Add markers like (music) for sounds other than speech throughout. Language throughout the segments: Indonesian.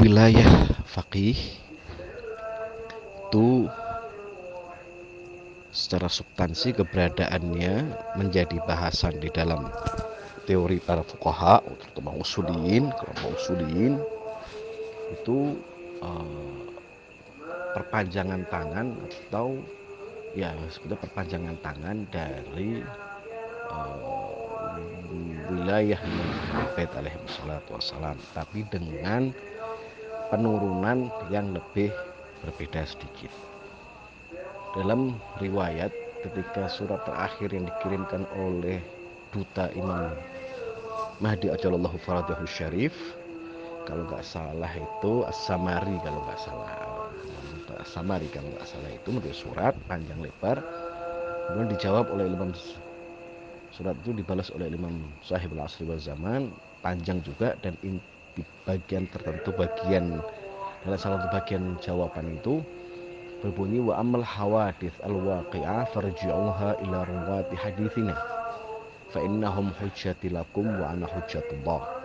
wilayah faqih itu secara substansi keberadaannya menjadi bahasan di dalam teori para fuqaha terutama usulin kelompok usulin itu uh, perpanjangan tangan atau ya sebetulnya perpanjangan tangan dari uh, wilayah Nabi alaihi wassalam. Tapi dengan penurunan yang lebih berbeda sedikit. Dalam riwayat ketika surat terakhir yang dikirimkan oleh duta Imam Mahdi Ajalallahu Faradahu Syarif kalau nggak salah itu As-Samari kalau nggak salah. As-Samari kalau nggak salah itu menulis surat panjang lebar. Kemudian dijawab oleh Imam surat itu dibalas oleh Imam Sahib al-Asri Zaman panjang juga dan di bagian tertentu bagian dalam salah satu bagian jawaban itu berbunyi wa amal hawadith al-waqi'ah farji'uha ila ruwati hadithina fa innahum hujjati lakum wa ana hujjatullah.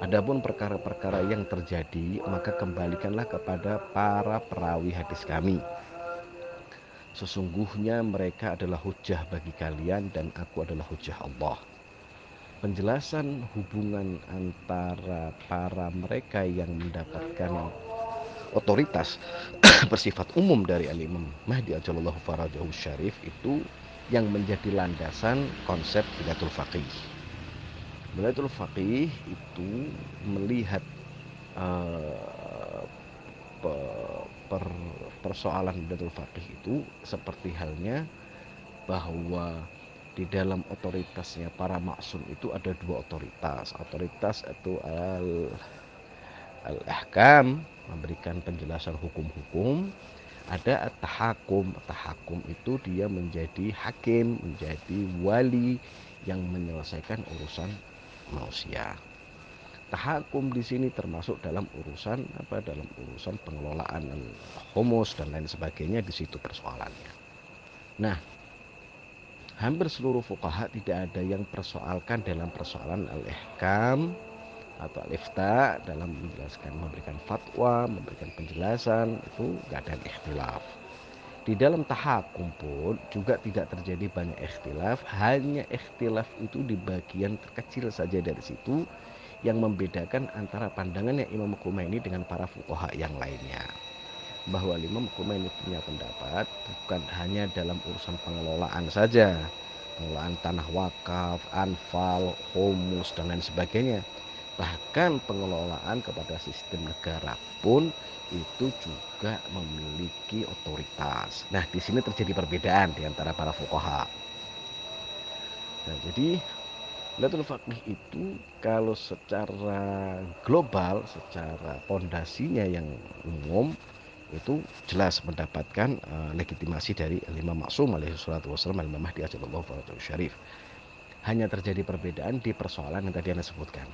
Adapun perkara-perkara yang terjadi maka kembalikanlah kepada para perawi hadis kami. Sesungguhnya mereka adalah hujah bagi kalian dan aku adalah hujah Allah Penjelasan hubungan antara para mereka yang mendapatkan otoritas (clears throat) bersifat umum dari Al-Imam Mahdi Ajalallahu Farajahu Syarif itu yang menjadi landasan konsep Bidatul Faqih. Bidatul Faqih itu melihat uh, per, persoalan Bidatul Faqih itu seperti halnya bahwa di dalam otoritasnya para maksum itu ada dua otoritas. Otoritas itu al al-ahkam memberikan penjelasan hukum-hukum. Ada tahakum tahakum itu dia menjadi hakim menjadi wali yang menyelesaikan urusan manusia. Tahakum di sini termasuk dalam urusan apa? Dalam urusan pengelolaan humus dan lain sebagainya di situ persoalannya. Nah hampir seluruh fukaha tidak ada yang persoalkan dalam persoalan al-ihkam atau al dalam menjelaskan memberikan fatwa, memberikan penjelasan itu nggak ada ikhtilaf. Di dalam tahakum pun juga tidak terjadi banyak ikhtilaf, hanya ikhtilaf itu di bagian terkecil saja dari situ yang membedakan antara pandangannya Imam Khomeini dengan para fuqaha yang lainnya. Bahwa Imam Khomeini punya pendapat bukan hanya dalam urusan pengelolaan saja, pengelolaan tanah wakaf, anfal, humus dan lain sebagainya, bahkan pengelolaan kepada sistem negara pun itu juga memiliki otoritas. Nah, di sini terjadi perbedaan di antara para fuqaha. Nah, jadi Latul Faqih itu kalau secara global, secara pondasinya yang umum itu jelas mendapatkan uh, legitimasi dari Imam Maksum alaihi salatu wasallam Imam Mahdi ajallahu Syarif. Hanya terjadi perbedaan di persoalan yang tadi Anda sebutkan.